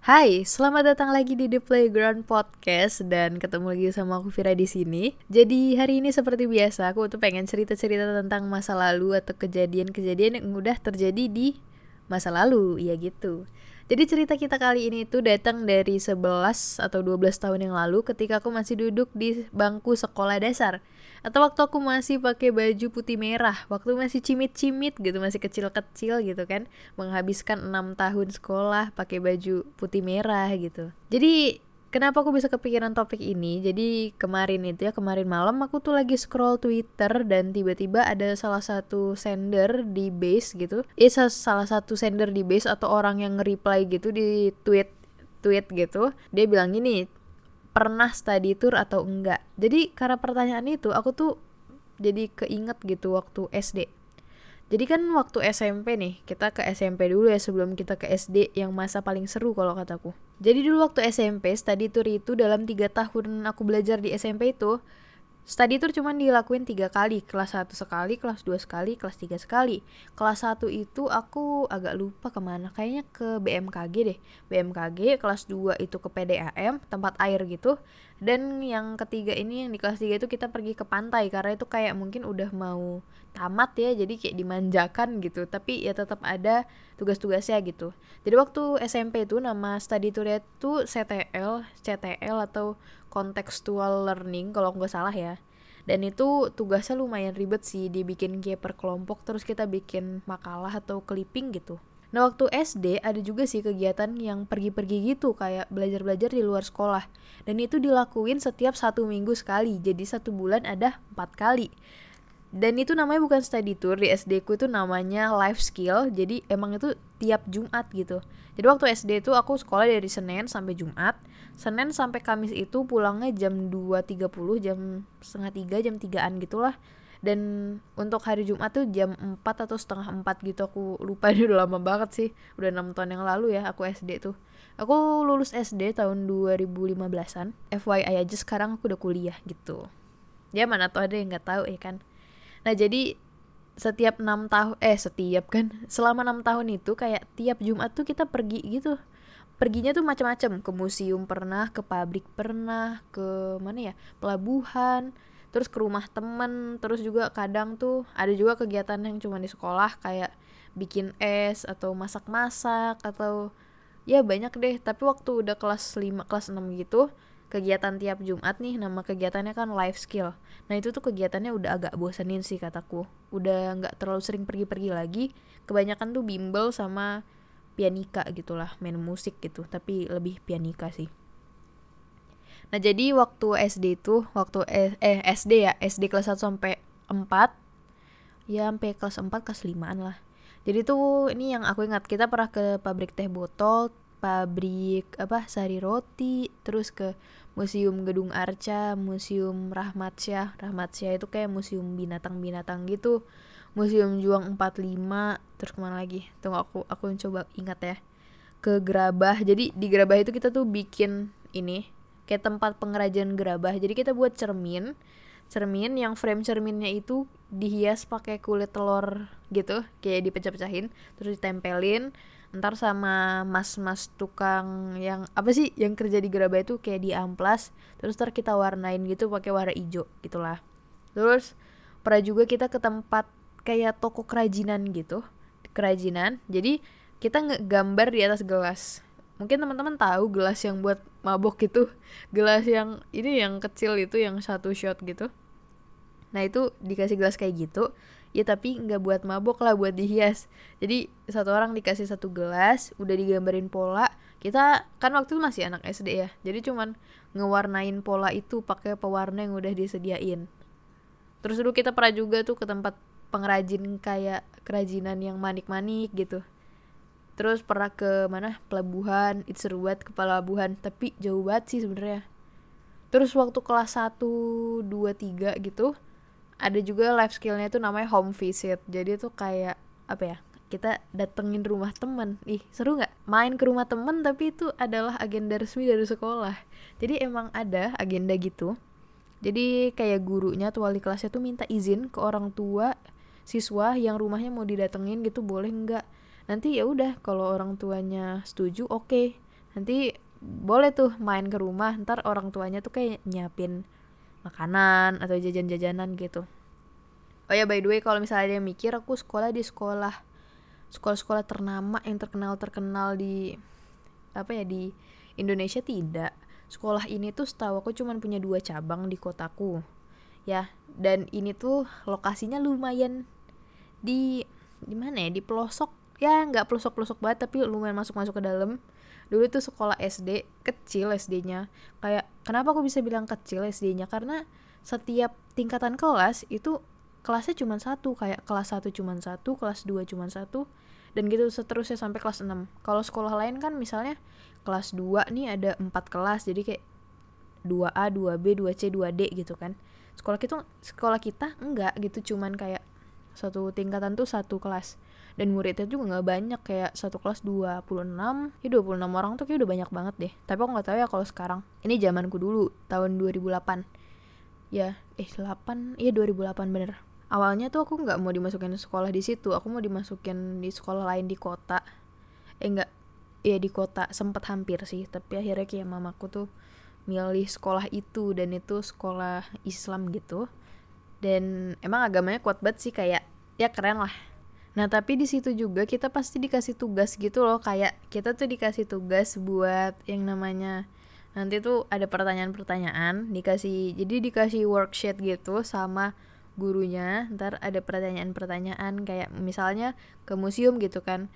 Hai, selamat datang lagi di The Playground Podcast dan ketemu lagi sama aku Vira di sini. Jadi hari ini seperti biasa aku tuh pengen cerita-cerita tentang masa lalu atau kejadian-kejadian yang udah terjadi di masa lalu, ya gitu. Jadi cerita kita kali ini tuh datang dari 11 atau 12 tahun yang lalu ketika aku masih duduk di bangku sekolah dasar. Atau waktu aku masih pakai baju putih merah, waktu masih cimit-cimit gitu, masih kecil-kecil gitu kan, menghabiskan 6 tahun sekolah pakai baju putih merah gitu. Jadi Kenapa aku bisa kepikiran topik ini? Jadi kemarin itu ya, kemarin malam aku tuh lagi scroll Twitter dan tiba-tiba ada salah satu sender di base gitu. Eh salah satu sender di base atau orang yang nge-reply gitu di tweet tweet gitu. Dia bilang gini, pernah study tour atau enggak? Jadi karena pertanyaan itu aku tuh jadi keinget gitu waktu SD jadi kan waktu SMP nih, kita ke SMP dulu ya sebelum kita ke SD yang masa paling seru kalau kataku. Jadi dulu waktu SMP, study tour itu dalam tiga tahun aku belajar di SMP itu, Study tour cuma dilakuin tiga kali, kelas 1 sekali, kelas 2 sekali, kelas 3 sekali. Kelas 1 itu aku agak lupa ke mana, kayaknya ke BMKG deh. BMKG, kelas 2 itu ke PDAM, tempat air gitu. Dan yang ketiga ini, yang di kelas 3 itu kita pergi ke pantai, karena itu kayak mungkin udah mau tamat ya, jadi kayak dimanjakan gitu. Tapi ya tetap ada tugas-tugasnya gitu. Jadi waktu SMP itu nama study tour itu CTL, CTL atau contextual learning kalau nggak salah ya dan itu tugasnya lumayan ribet sih dibikin kayak per kelompok terus kita bikin makalah atau clipping gitu Nah waktu SD ada juga sih kegiatan yang pergi-pergi gitu kayak belajar-belajar di luar sekolah. Dan itu dilakuin setiap satu minggu sekali jadi satu bulan ada empat kali. Dan itu namanya bukan study tour di SD ku itu namanya life skill jadi emang itu tiap Jumat gitu. Jadi waktu SD itu aku sekolah dari Senin sampai Jumat. Senin sampai Kamis itu pulangnya jam 2.30 jam setengah tiga jam tigaan gitulah dan untuk hari Jumat tuh jam 4 atau setengah 4 gitu aku lupa. Ini udah lama banget sih udah enam tahun yang lalu ya aku SD tuh. Aku lulus SD tahun 2015an FYI aja sekarang aku udah kuliah gitu. Ya mana tuh ada yang nggak tahu ya kan. Nah jadi setiap enam tahun eh setiap kan selama enam tahun itu kayak tiap Jumat tuh kita pergi gitu. Perginya tuh macam-macam. Ke museum pernah ke pabrik pernah ke mana ya? Pelabuhan terus ke rumah temen terus juga kadang tuh ada juga kegiatan yang cuma di sekolah kayak bikin es atau masak-masak atau ya banyak deh. Tapi waktu udah kelas 5 kelas 6 gitu kegiatan tiap Jumat nih nama kegiatannya kan life skill. Nah itu tuh kegiatannya udah agak bosenin sih kataku. Udah nggak terlalu sering pergi-pergi lagi. Kebanyakan tuh bimbel sama pianika gitulah main musik gitu. Tapi lebih pianika sih nah jadi waktu SD itu waktu eh, eh SD ya SD kelas 1 sampai 4 ya sampai kelas 4 kelas 5an lah. Jadi tuh ini yang aku ingat kita pernah ke pabrik teh botol pabrik apa sari roti terus ke museum gedung arca museum rahmat syah. Rahmat syah itu kayak museum binatang-binatang gitu. Museum juang 45 terus ke mana lagi? Tunggu aku aku coba ingat ya. Ke gerabah. Jadi di gerabah itu kita tuh bikin ini kayak tempat pengrajin gerabah. Jadi kita buat cermin cermin yang frame cerminnya itu dihias pakai kulit telur gitu kayak dipecah-pecahin terus ditempelin. Ntar sama mas-mas tukang yang apa sih yang kerja di gerabah itu kayak di amplas terus ntar kita warnain gitu pakai warna hijau gitulah. Terus pernah juga kita ke tempat kayak toko kerajinan gitu kerajinan. Jadi kita ngegambar di atas gelas mungkin teman-teman tahu gelas yang buat mabok gitu gelas yang ini yang kecil itu yang satu shot gitu. Nah itu dikasih gelas kayak gitu ya tapi nggak buat mabok lah buat dihias. Jadi satu orang dikasih satu gelas udah digambarin pola. Kita kan waktu itu masih anak SD ya jadi cuman ngewarnain pola itu pakai pewarna yang udah disediain. Terus dulu kita pernah juga tuh ke tempat pengrajin kayak kerajinan yang manik-manik gitu terus pernah ke mana? Pelabuhan. Itu seru banget ke pelabuhan. Tapi jauh banget sih sebenarnya. Terus waktu kelas 1, 2, 3 gitu ada juga life skillnya itu namanya home visit. Jadi itu kayak apa ya kita datengin rumah temen. Ih seru nggak? Main ke rumah temen tapi itu adalah agenda resmi dari sekolah. Jadi emang ada agenda gitu. Jadi kayak gurunya tuh wali kelasnya tuh minta izin ke orang tua siswa yang rumahnya mau didatengin gitu boleh nggak nanti ya udah kalau orang tuanya setuju oke. Okay. nanti boleh tuh main ke rumah ntar orang tuanya tuh kayak nyiapin makanan atau jajan-jajanan gitu. Oh ya by the way kalau misalnya dia mikir aku sekolah di sekolah sekolah-sekolah ternama yang terkenal terkenal di apa ya di Indonesia tidak. Sekolah ini tuh setahu aku cuma punya dua cabang di kotaku ya. Dan ini tuh lokasinya lumayan di di mana ya di pelosok ya nggak pelosok pelosok banget tapi lumayan masuk masuk ke dalam. Dulu tuh sekolah SD kecil SD-nya kayak kenapa aku bisa bilang kecil SD-nya karena setiap tingkatan kelas itu kelasnya cuma satu kayak kelas satu cuma satu kelas 2 cuma satu dan gitu seterusnya sampai kelas 6 kalau sekolah lain kan misalnya kelas 2 nih ada empat kelas jadi kayak 2A, 2B, 2C, 2D gitu kan. Sekolah kita sekolah kita enggak gitu cuman kayak satu tingkatan tuh satu kelas dan muridnya juga nggak banyak kayak satu kelas 26 ya 26 orang tuh kayak udah banyak banget deh. Tapi aku nggak tahu ya kalau sekarang. Ini zamanku dulu tahun 2008 ya eh 8 iya 2008 bener. Awalnya tuh aku nggak mau dimasukin sekolah di situ aku mau dimasukin di sekolah lain di kota. Eh enggak ya di kota sempet hampir sih. Tapi akhirnya kayak mamaku tuh milih sekolah itu dan itu sekolah Islam gitu. Dan emang agamanya kuat banget sih kayak ya keren lah Nah tapi di situ juga kita pasti dikasih tugas gitu loh kayak kita tuh dikasih tugas buat yang namanya nanti tuh ada pertanyaan-pertanyaan dikasih jadi dikasih worksheet gitu sama gurunya ntar ada pertanyaan-pertanyaan kayak misalnya ke museum gitu kan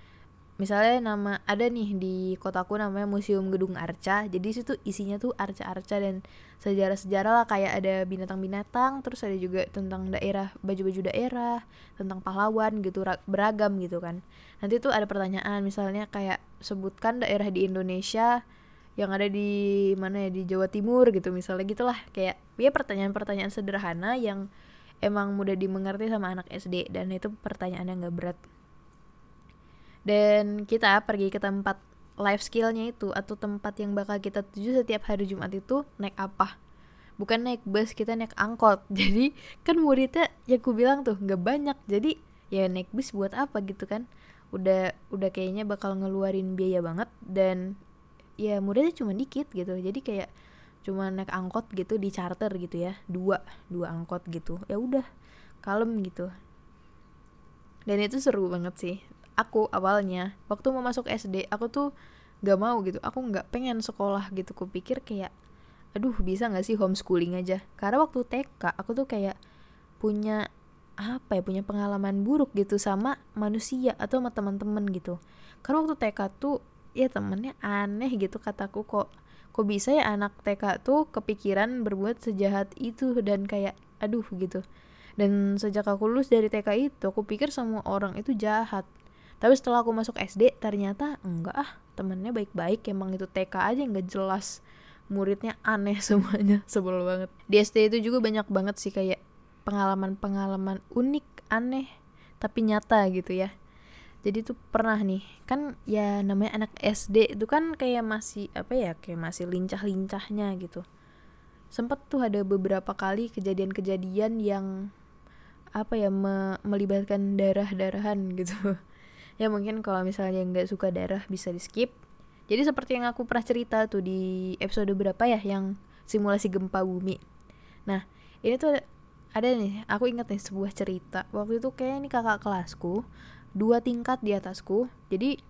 misalnya nama ada nih di kotaku namanya Museum Gedung Arca. Jadi situ isinya tuh arca-arca dan sejarah-sejarah lah. Kayak ada binatang-binatang terus ada juga tentang daerah baju-baju daerah tentang pahlawan gitu beragam gitu kan. Nanti tuh ada pertanyaan misalnya kayak sebutkan daerah di Indonesia yang ada di mana ya di Jawa Timur gitu misalnya gitulah. Kayak ya pertanyaan-pertanyaan sederhana yang emang mudah dimengerti sama anak SD dan itu pertanyaan yang gak berat dan kita pergi ke tempat life skillnya itu atau tempat yang bakal kita tuju setiap hari Jumat itu naik apa? Bukan naik bus kita naik angkot. Jadi kan muridnya ya aku bilang tuh nggak banyak. Jadi ya naik bus buat apa gitu kan? Udah udah kayaknya bakal ngeluarin biaya banget. Dan ya muridnya cuma dikit gitu. Jadi kayak cuma naik angkot gitu di charter gitu ya. Dua dua angkot gitu. Ya udah kalem gitu. Dan itu seru banget sih aku awalnya waktu mau masuk SD aku tuh gak mau gitu. Aku nggak pengen sekolah gitu. Kupikir kayak aduh bisa nggak sih homeschooling aja? Karena waktu TK aku tuh kayak punya apa ya punya pengalaman buruk gitu sama manusia atau sama teman-teman gitu. Karena waktu TK tuh ya temennya aneh gitu kataku kok kok bisa ya anak TK tuh kepikiran berbuat sejahat itu dan kayak aduh gitu. Dan sejak aku lulus dari TK itu aku pikir semua orang itu jahat tapi setelah aku masuk SD ternyata enggak ah temennya baik-baik emang itu TK aja nggak jelas muridnya aneh semuanya sebel banget. Di SD itu juga banyak banget sih kayak pengalaman-pengalaman unik aneh tapi nyata gitu ya. Jadi tuh pernah nih kan ya namanya anak SD itu kan kayak masih apa ya kayak masih lincah-lincahnya gitu. Sempet tuh ada beberapa kali kejadian-kejadian yang apa ya me melibatkan darah-darahan gitu ya mungkin kalau misalnya nggak suka darah bisa di skip jadi seperti yang aku pernah cerita tuh di episode berapa ya yang simulasi gempa bumi. Nah ini tuh ada nih aku ingat nih sebuah cerita. Waktu itu kayak ini kakak kelasku dua tingkat di atasku. Jadi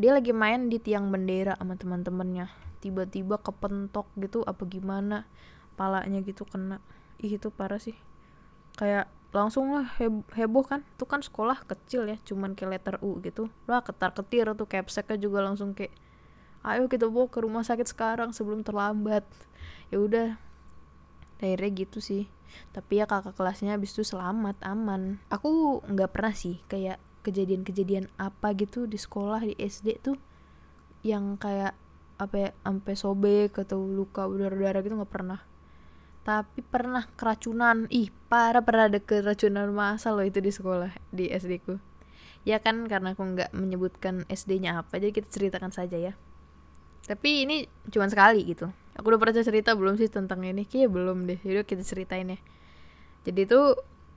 dia lagi main di tiang bendera sama teman-temannya. Tiba-tiba kepentok gitu apa gimana palanya gitu kena. Ih itu parah sih. Kayak langsung lah heboh kan. Itu kan sekolah kecil ya cuman kayak letter U gitu. Lah ketar ketir tuh capseknya juga langsung kayak ayo kita bawa ke rumah sakit sekarang sebelum terlambat. Ya udah akhirnya gitu sih. Tapi ya kakak kelasnya habis itu selamat aman. Aku nggak pernah sih kayak kejadian-kejadian apa gitu di sekolah di SD tuh yang kayak apa ya sampai sobek atau luka berdarah-darah gitu nggak pernah tapi pernah keracunan. Ih parah pernah ada keracunan masa loh itu di sekolah di SD ku. Ya kan karena aku nggak menyebutkan SD-nya apa jadi kita ceritakan saja ya. Tapi ini cuma sekali gitu. Aku udah pernah cerita belum sih tentang ini? Kayak belum deh. Jadi kita ceritain ya. Jadi itu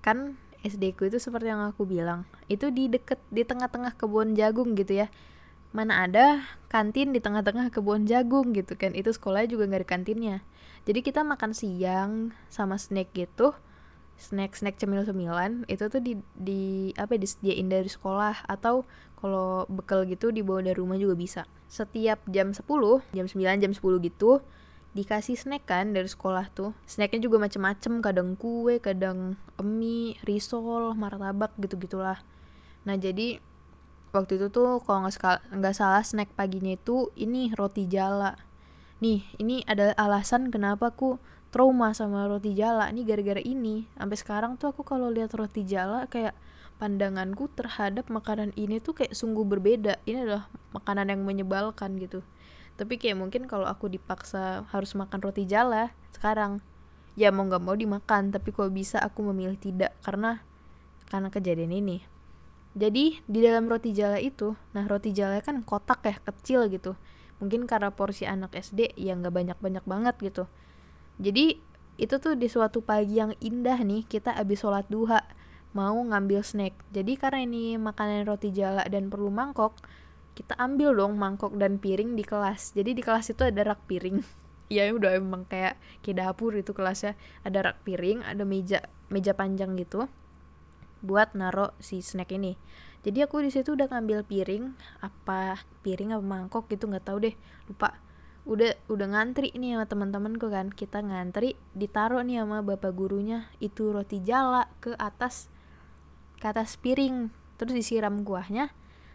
kan SD ku itu seperti yang aku bilang itu di deket di tengah-tengah kebun jagung gitu ya mana ada kantin di tengah-tengah kebun jagung gitu kan. Itu sekolahnya juga nggak ada kantinnya. Jadi kita makan siang sama snack gitu snack snack cemil cemilan itu tuh di di apa ya, disediain dari sekolah. Atau kalau bekal gitu dibawa dari rumah juga bisa. Setiap jam 10 jam 9 jam 10 gitu dikasih snack kan dari sekolah tuh. Snacknya juga macem-macem kadang kue kadang mie risol martabak gitu gitulah nah jadi waktu itu tuh kalau nggak salah snack paginya itu ini roti jala. Nih ini ada alasan kenapa aku trauma sama roti jala. Nih gara-gara ini. Sampai sekarang tuh aku kalau lihat roti jala kayak pandanganku terhadap makanan ini tuh kayak sungguh berbeda. Ini adalah makanan yang menyebalkan gitu. Tapi kayak mungkin kalau aku dipaksa harus makan roti jala sekarang ya mau nggak mau dimakan. Tapi kalau bisa aku memilih tidak karena karena kejadian ini jadi di dalam roti jala itu nah roti jala kan kotak ya kecil gitu. Mungkin karena porsi anak SD yang gak banyak-banyak banget gitu. Jadi itu tuh di suatu pagi yang indah nih kita abis sholat duha mau ngambil snack. Jadi karena ini makanan roti jala dan perlu mangkok kita ambil dong mangkok dan piring di kelas. Jadi di kelas itu ada rak piring. Ya udah emang kayak kayak dapur itu kelasnya. Ada rak piring ada meja meja panjang gitu buat naro si snack ini. Jadi aku di situ udah ngambil piring apa piring apa mangkok gitu nggak tahu deh lupa. Udah udah ngantri nih sama teman-temanku kan. Kita ngantri ditaruh nih sama bapak gurunya. Itu roti jala ke atas ke atas piring. Terus disiram kuahnya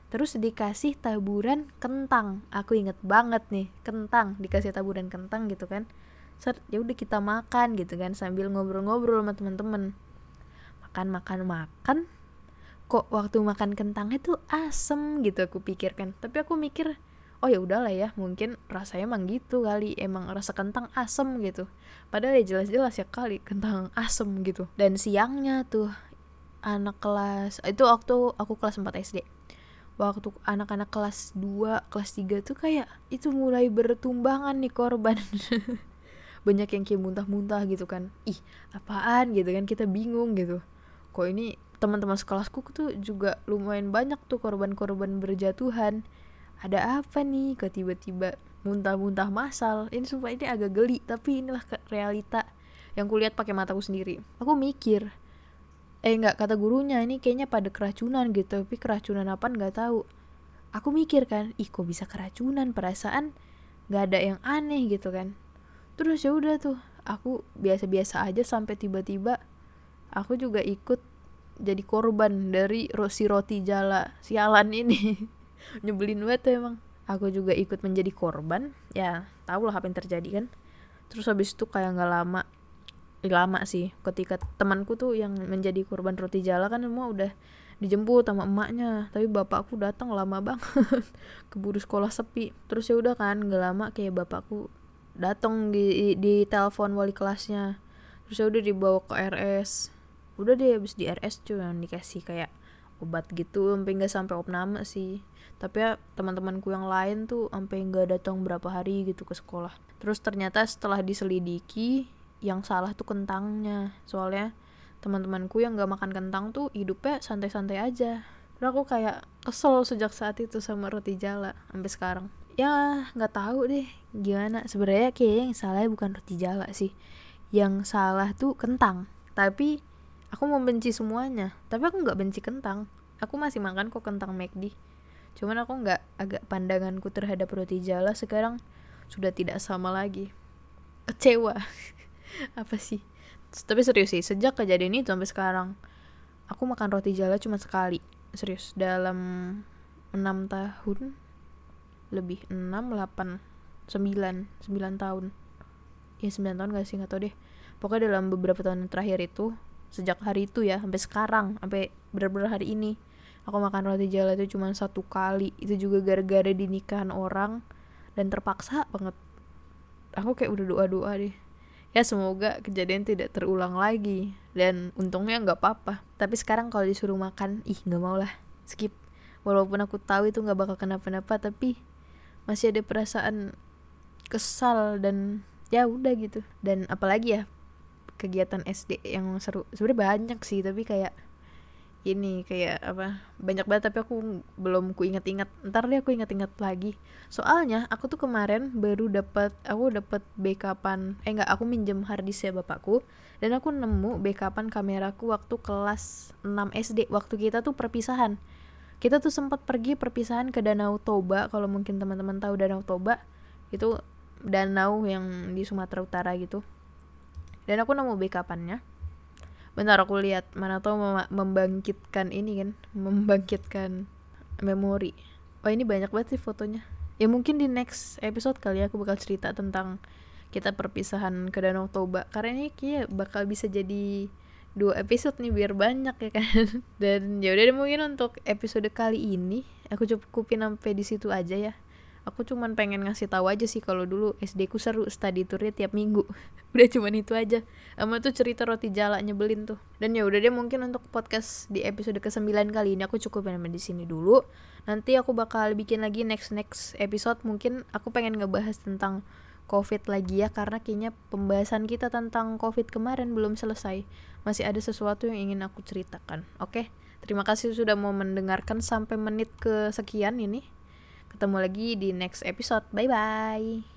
terus dikasih taburan kentang. Aku inget banget nih kentang. Dikasih taburan kentang gitu kan. Set ya udah kita makan gitu kan sambil ngobrol-ngobrol sama teman-teman makan makan makan. Kok waktu makan kentangnya tuh asem gitu aku pikirkan. Tapi aku mikir oh ya udahlah ya mungkin rasanya emang gitu kali. Emang rasa kentang asem gitu. Padahal ya jelas-jelas ya kali kentang asem gitu. Dan siangnya tuh anak kelas itu waktu aku kelas 4 SD waktu anak-anak kelas 2, kelas 3 tuh kayak itu mulai bertumbangan nih korban. Banyak yang kayak muntah-muntah gitu kan. Ih apaan? gitu kan kita bingung gitu kok ini teman-teman sekelasku tuh juga lumayan banyak tuh korban-korban berjatuhan. Ada apa nih? Kok tiba-tiba muntah-muntah masal? Ini sumpah ini agak geli tapi inilah realita yang kulihat pakai mataku sendiri. Aku mikir eh nggak kata gurunya ini kayaknya pada keracunan gitu. Tapi keracunan apa? Nggak tahu. Aku mikir kan ih kok bisa keracunan? Perasaan nggak ada yang aneh gitu kan. Terus ya udah tuh aku biasa-biasa aja sampai tiba-tiba aku juga ikut jadi korban dari rosi roti jala sialan ini. Nyebelin banget tuh emang. Aku juga ikut menjadi korban. Ya tau lah apa yang terjadi kan. Terus habis itu kayak nggak lama eh, lama sih ketika temanku tuh yang menjadi korban roti jala kan semua udah dijemput sama emaknya. Tapi bapakku datang lama banget keburu sekolah sepi. Terus ya udah kan nggak lama kayak bapakku datang di di telepon wali kelasnya. Terus ya udah dibawa ke RS udah deh habis di RS cuma dikasih kayak obat gitu sampai nggak sampai opname sih. Tapi ya teman-temanku yang lain tuh sampai nggak datang berapa hari gitu ke sekolah. Terus ternyata setelah diselidiki yang salah tuh kentangnya. Soalnya teman-temanku yang nggak makan kentang tuh hidupnya santai-santai aja. Terus aku kayak kesel sejak saat itu sama roti jala sampai sekarang. Ya nggak tahu deh gimana. Sebenarnya kayaknya yang salah bukan roti jala sih. Yang salah tuh kentang. Tapi aku mau benci semuanya tapi aku nggak benci kentang. Aku masih makan kok kentang McD cuman aku nggak agak pandanganku terhadap roti jala sekarang sudah tidak sama lagi. Kecewa. Apa sih? Tapi serius sih sejak kejadian itu sampai sekarang aku makan roti jala cuma sekali. Serius dalam enam tahun lebih enam delapan sembilan sembilan tahun. Ya sembilan tahun gak sih? Nggak tau deh. Pokoknya dalam beberapa tahun terakhir itu sejak hari itu ya sampai sekarang sampai bener-bener hari ini. Aku makan roti jala itu cuma satu kali. Itu juga gara-gara di nikahan orang dan terpaksa banget. Aku kayak udah doa-doa deh. Ya semoga kejadian tidak terulang lagi. Dan untungnya nggak apa-apa. Tapi sekarang kalau disuruh makan ih nggak mau lah. Skip. Walaupun aku tahu itu nggak bakal kenapa-napa tapi masih ada perasaan kesal dan ya udah gitu. Dan apalagi ya kegiatan SD yang seru. Sebenarnya banyak sih tapi kayak ini kayak apa banyak banget tapi aku belum ku inget-inget ntar deh aku inget-inget lagi. Soalnya aku tuh kemarin baru dapat aku dapat backupan eh enggak aku minjem harddisk ya bapakku. Dan aku nemu backupan kameraku waktu kelas 6 SD waktu kita tuh perpisahan. Kita tuh sempat pergi perpisahan ke Danau Toba kalau mungkin teman-teman tahu Danau Toba. Itu danau yang di Sumatera Utara gitu dan aku nemu backupannya. Bentar aku lihat mana tahu mem membangkitkan ini kan membangkitkan memori. Oh ini banyak banget sih fotonya. Ya mungkin di next episode kali ya aku bakal cerita tentang kita perpisahan ke Danau Toba. Karena ini kayak bakal bisa jadi dua episode nih biar banyak ya kan. Dan ya udah mungkin untuk episode kali ini aku cukupin sampai di situ aja ya aku cuman pengen ngasih tahu aja sih kalau dulu SD ku seru study tournya tiap minggu. Udah cuman itu aja. Sama tuh cerita roti jala nyebelin tuh. Dan ya udah deh mungkin untuk podcast di episode ke 9 kali ini aku cukup sampai di sini dulu. Nanti aku bakal bikin lagi next next episode. Mungkin aku pengen ngebahas tentang covid lagi ya karena kayaknya pembahasan kita tentang covid kemarin belum selesai. Masih ada sesuatu yang ingin aku ceritakan oke? Terima kasih sudah mau mendengarkan sampai menit ke sekian ini Ketemu lagi di next episode. Bye bye.